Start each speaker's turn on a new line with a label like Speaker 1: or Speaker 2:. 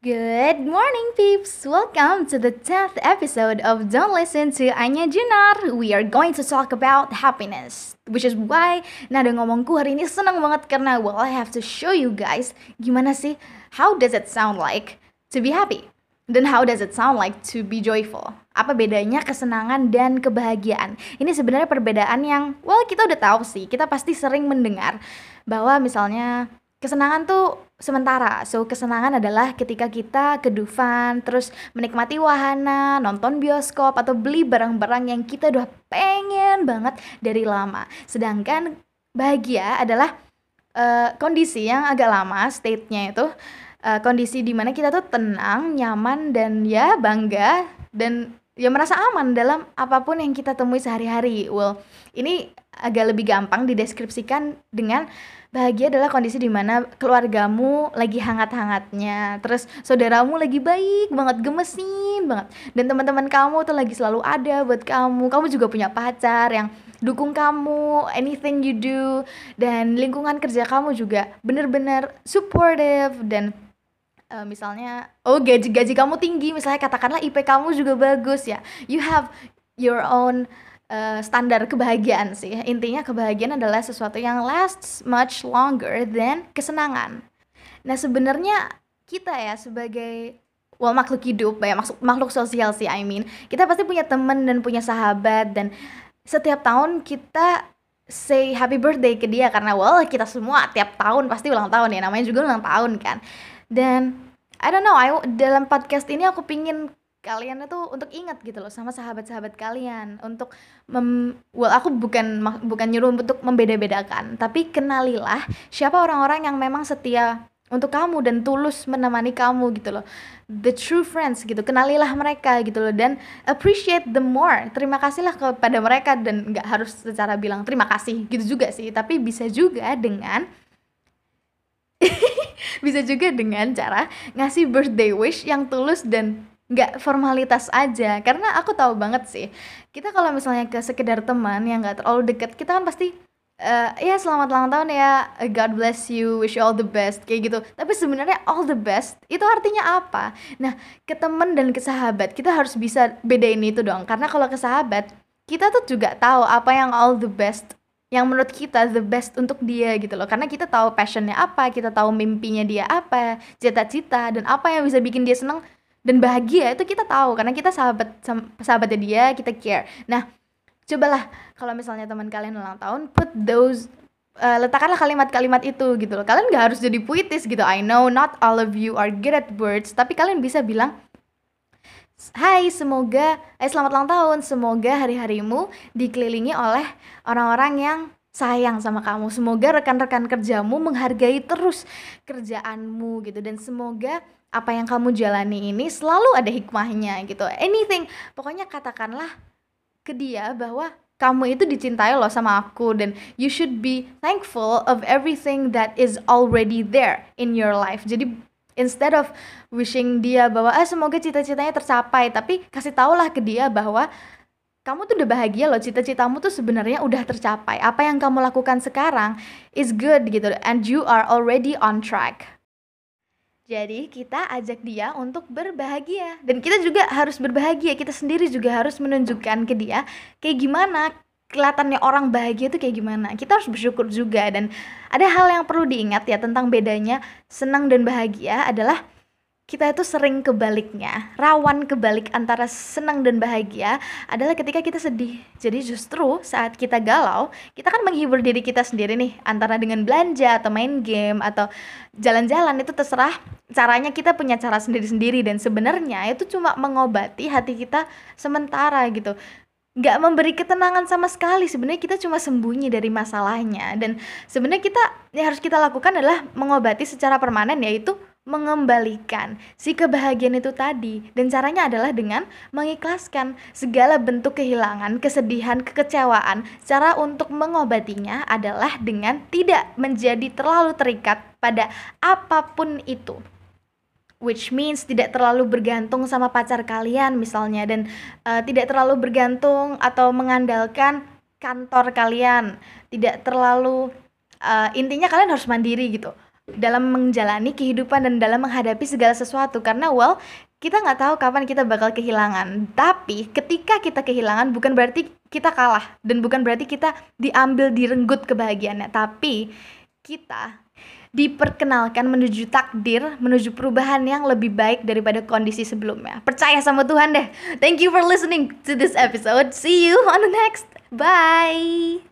Speaker 1: Good morning, peeps! Welcome to the 10th episode of Don't Listen to Anya Junar. We are going to talk about happiness. Which is why nada ngomongku hari ini senang banget karena well I have to show you guys gimana sih how does it sound like to be happy? Dan how does it sound like to be joyful? Apa bedanya kesenangan dan kebahagiaan? Ini sebenarnya perbedaan yang well kita udah tahu sih. Kita pasti sering mendengar bahwa misalnya kesenangan tuh sementara. So, kesenangan adalah ketika kita ke Dufan, terus menikmati wahana, nonton bioskop, atau beli barang-barang yang kita udah pengen banget dari lama. Sedangkan bahagia adalah uh, kondisi yang agak lama, state-nya itu uh, kondisi di mana kita tuh tenang, nyaman, dan ya bangga, dan ya merasa aman dalam apa pun yang kita temui sehari-hari. Well, ini agak lebih gampang dideskripsikan dengan bahagia adalah kondisi di mana keluargamu lagi hangat-hangatnya terus saudaramu lagi baik banget gemesin banget dan teman-teman kamu tuh lagi selalu ada buat kamu kamu juga punya pacar yang dukung kamu anything you do dan lingkungan kerja kamu juga bener-bener supportive dan uh, misalnya oh gaji gaji kamu tinggi misalnya katakanlah IP kamu juga bagus ya you have your own uh, standar kebahagiaan sih. Intinya kebahagiaan adalah sesuatu yang lasts much longer than kesenangan. Nah, sebenarnya kita ya sebagai well makhluk hidup ya makhluk makhluk sosial sih I mean kita pasti punya temen dan punya sahabat dan setiap tahun kita say happy birthday ke dia karena well kita semua tiap tahun pasti ulang tahun ya namanya juga ulang tahun kan dan I don't know I, dalam podcast ini aku pingin kalian itu untuk ingat gitu loh sama sahabat-sahabat kalian. Untuk mem well aku bukan bukan nyuruh untuk membeda-bedakan tapi kenalilah siapa orang-orang yang memang setia untuk kamu dan tulus menemani kamu gitu loh. The true friends gitu kenalilah mereka gitu loh. Dan appreciate the more. Terima kasihlah kepada mereka dan nggak harus secara bilang terima kasih gitu juga sih. Tapi bisa juga dengan bisa juga dengan cara ngasih birthday wish yang tulus dan nggak formalitas aja. Karena aku tahu banget sih kita kalau misalnya ke sekedar teman yang nggak terlalu deket kita kan pasti uh, ya selamat ulang tahun ya God bless you wish you all the best kayak gitu. Tapi sebenarnya all the best itu artinya apa? Nah ke teman dan ke sahabat kita harus bisa bedain itu dong. Karena kalau ke sahabat kita tuh juga tahu apa yang all the best yang menurut kita the best untuk dia gitu loh. Karena kita tahu passionnya apa kita tahu mimpinya dia apa cita-cita dan apa yang bisa bikin dia seneng dan bahagia itu kita tahu. Karena kita sahabat sahabatnya dia kita care. Nah cobalah kalau misalnya teman kalian ulang tahun put those uh, letakkanlah kalimat-kalimat itu gitu loh. Kalian nggak harus jadi puitis gitu. I know not all of you are good at words tapi kalian bisa bilang Hai, semoga eh selamat ulang tahun. Semoga hari-harimu dikelilingi oleh orang-orang yang sayang sama kamu. Semoga rekan-rekan kerjamu menghargai terus kerjaanmu gitu dan semoga apa yang kamu jalani ini selalu ada hikmahnya gitu. Anything, pokoknya katakanlah ke dia bahwa kamu itu dicintai loh sama aku dan you should be thankful of everything that is already there in your life. Jadi instead of wishing dia bahwa ah semoga cita-citanya tercapai, tapi kasih tahulah ke dia bahwa kamu tuh udah bahagia loh cita-citamu tuh sebenarnya udah tercapai apa yang kamu lakukan sekarang is good gitu and you are already on track jadi kita ajak dia untuk berbahagia dan kita juga harus berbahagia. Kita sendiri juga harus menunjukkan ke dia kayak gimana kelihatannya orang bahagia itu kayak gimana. Kita harus bersyukur juga dan ada hal yang perlu diingat ya tentang bedanya senang dan bahagia adalah kita itu sering kebaliknya. Rawan kebalik antara senang dan bahagia adalah ketika kita sedih. Jadi justru saat kita galau, kita kan menghibur diri kita sendiri nih antara dengan belanja atau main game atau jalan-jalan itu terserah caranya kita punya cara sendiri-sendiri dan sebenarnya itu cuma mengobati hati kita sementara gitu nggak memberi ketenangan sama sekali sebenarnya kita cuma sembunyi dari masalahnya dan sebenarnya kita yang harus kita lakukan adalah mengobati secara permanen yaitu mengembalikan si kebahagiaan itu tadi dan caranya adalah dengan mengikhlaskan segala bentuk kehilangan, kesedihan, kekecewaan. Cara untuk mengobatinya adalah dengan tidak menjadi terlalu terikat pada apa pun itu. Which means tidak terlalu bergantung sama pacar kalian misalnya dan uh, tidak terlalu bergantung atau mengandalkan kantor kalian. Tidak terlalu uh, intinya kalian harus mandiri gitu dalam menjalani kehidupan dan dalam menghadapi segala sesuatu. Karena well kita nggak tahu kapan kita bakal kehilangan. Tapi ketika kita kehilangan bukan berarti kita kalah dan bukan berarti kita diambil direnggut kebahagiaannya. Tapi kita diperkenalkan menuju takdir, menuju perubahan yang lebih baik daripada kondisi sebelumnya. Percaya sama Tuhan deh. Thank you for listening to this episode. See you on the next. Bye.